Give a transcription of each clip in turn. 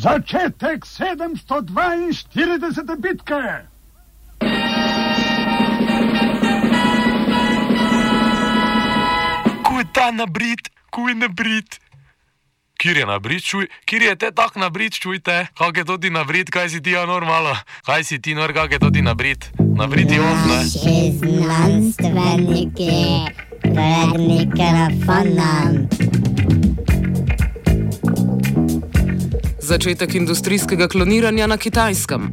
Začetek 742. bitke. Kuj ta nabrit, kuj nabrit. Kjer je nabrit, čuj, kjer je te tak nabrit, čujte, kak je to ti nabrit, kaj si ti ja normalo, kaj si ti nor, kak je to ti nabrit, nabrit je on, ne. Naši znanstveniki pred mikrofonom. Začetek industrijskega kloniranja na kitajskem.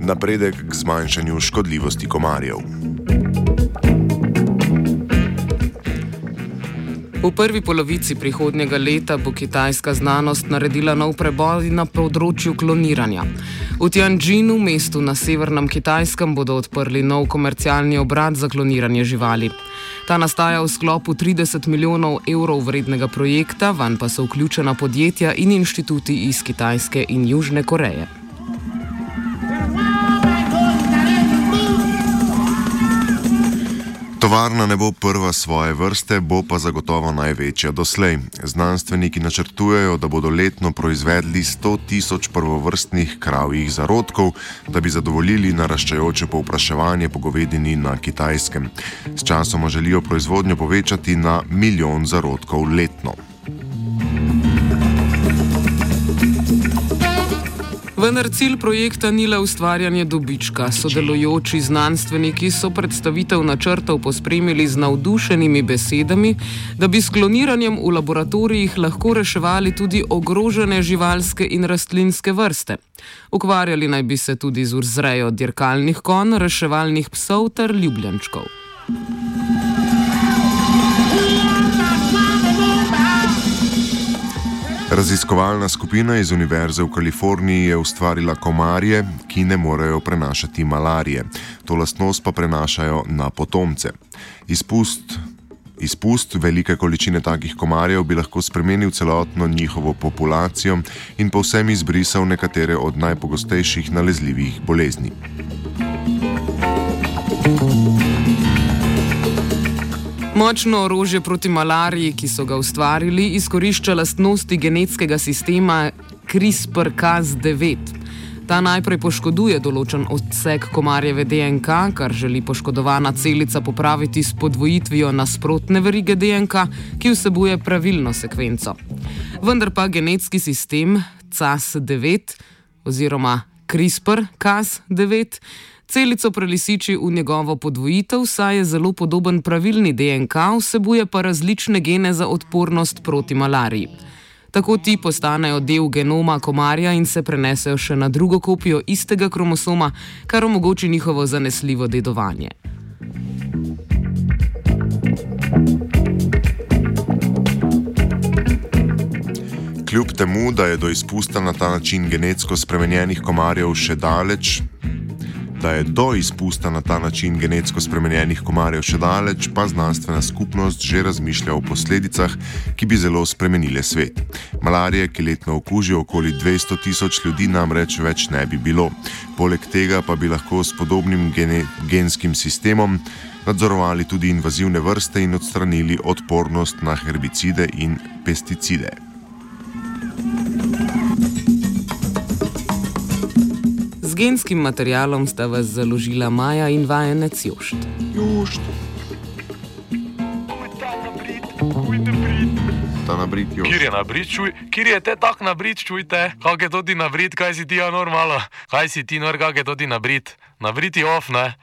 Napredek k zmanjšanju škodljivosti komarjev. V prvi polovici prihodnjega leta bo kitajska znanost naredila nov preboj na področju kloniranja. V Tianjinu, mestu na severnem Kitajskem, bodo odprli nov komercialni obrat za kloniranje živali. Ta nastaja v sklopu 30 milijonov evrov vrednega projekta, vanj pa so vključena podjetja in inštituti iz Kitajske in Južne Koreje. Tovarna ne bo prva svoje vrste, bo pa zagotovo največja doslej. Znanstveniki načrtujejo, da bodo letno proizvedli 100 tisoč prvovrstnih kravjih zarodkov, da bi zadovoljili naraščajoče povpraševanje po govedini na kitajskem. S časoma želijo proizvodnjo povečati na milijon zarodkov letno. Vendar cilj projekta ni le ustvarjanje dobička. Sodelujoči znanstveniki so predstavitev načrtov pospremili z navdušenimi besedami, da bi s kloniranjem v laboratorijih lahko reševali tudi ogrožene živalske in rastlinske vrste. Ukvarjali naj bi se tudi z vzrejo dirkalnih konj, reševalnih psov ter ljubljenčkov. Raziskovalna skupina iz Univerze v Kaliforniji je ustvarila komarje, ki ne morejo prenašati malarije. To lastnost pa prenašajo na potomce. Izpust, izpust velike količine takih komarjev bi lahko spremenil celotno njihovo populacijo in povsem izbrisal nekatere od najpogostejših nalezljivih bolezni. Močno orožje proti malariji, ki so ga ustvarili, izkorišča lastnosti genetskega sistema CRISPR-Cas9. Ta najprej poškoduje določen odsek komarjeve DNK, kar želi poškodovana celica popraviti s podvojitvijo nasprotne verige DNK, ki vsebuje pravilno sekvenco. Vendar pa genetski sistem CAS9 oziroma CRISPR-Cas9 Celico prelisiči v njegovo podvojitev, saj je zelo podoben pravilni DNK, vsebuje pa različne gene za odpornost proti malariji. Tako ti postanejo del genoma komarja in se prenesejo še na drugo kopijo istega kromosoma, kar omogoči njihovo zanesljivo dedovanje. Kljub temu, da je do izpusta na ta način genetsko spremenjenih komarjev še daleč, da je do izpusta na ta način genetsko spremenjenih komarjev še daleč, pa znanstvena skupnost že razmišlja o posledicah, ki bi zelo spremenile svet. Malarije, ki letno okuži okoli 200 tisoč ljudi, namreč več ne bi bilo. Poleg tega pa bi lahko s podobnim gene, genskim sistemom nadzorovali tudi invazivne vrste in odstranili odpornost na herbicide in pesticide. Genskim materialom sta vas založila Maja in vajenec Jošt. Jušt. Kuj ta nabrit, kuj nabrit. Ta nabrit jo. Kjer je nabrit, čuj, kjer je te tak nabrit, čujte, kak je to ti nabrit, kaj si ti normalo, kaj si ti nor, kak je to ti nabrit, nabrit je off, ne.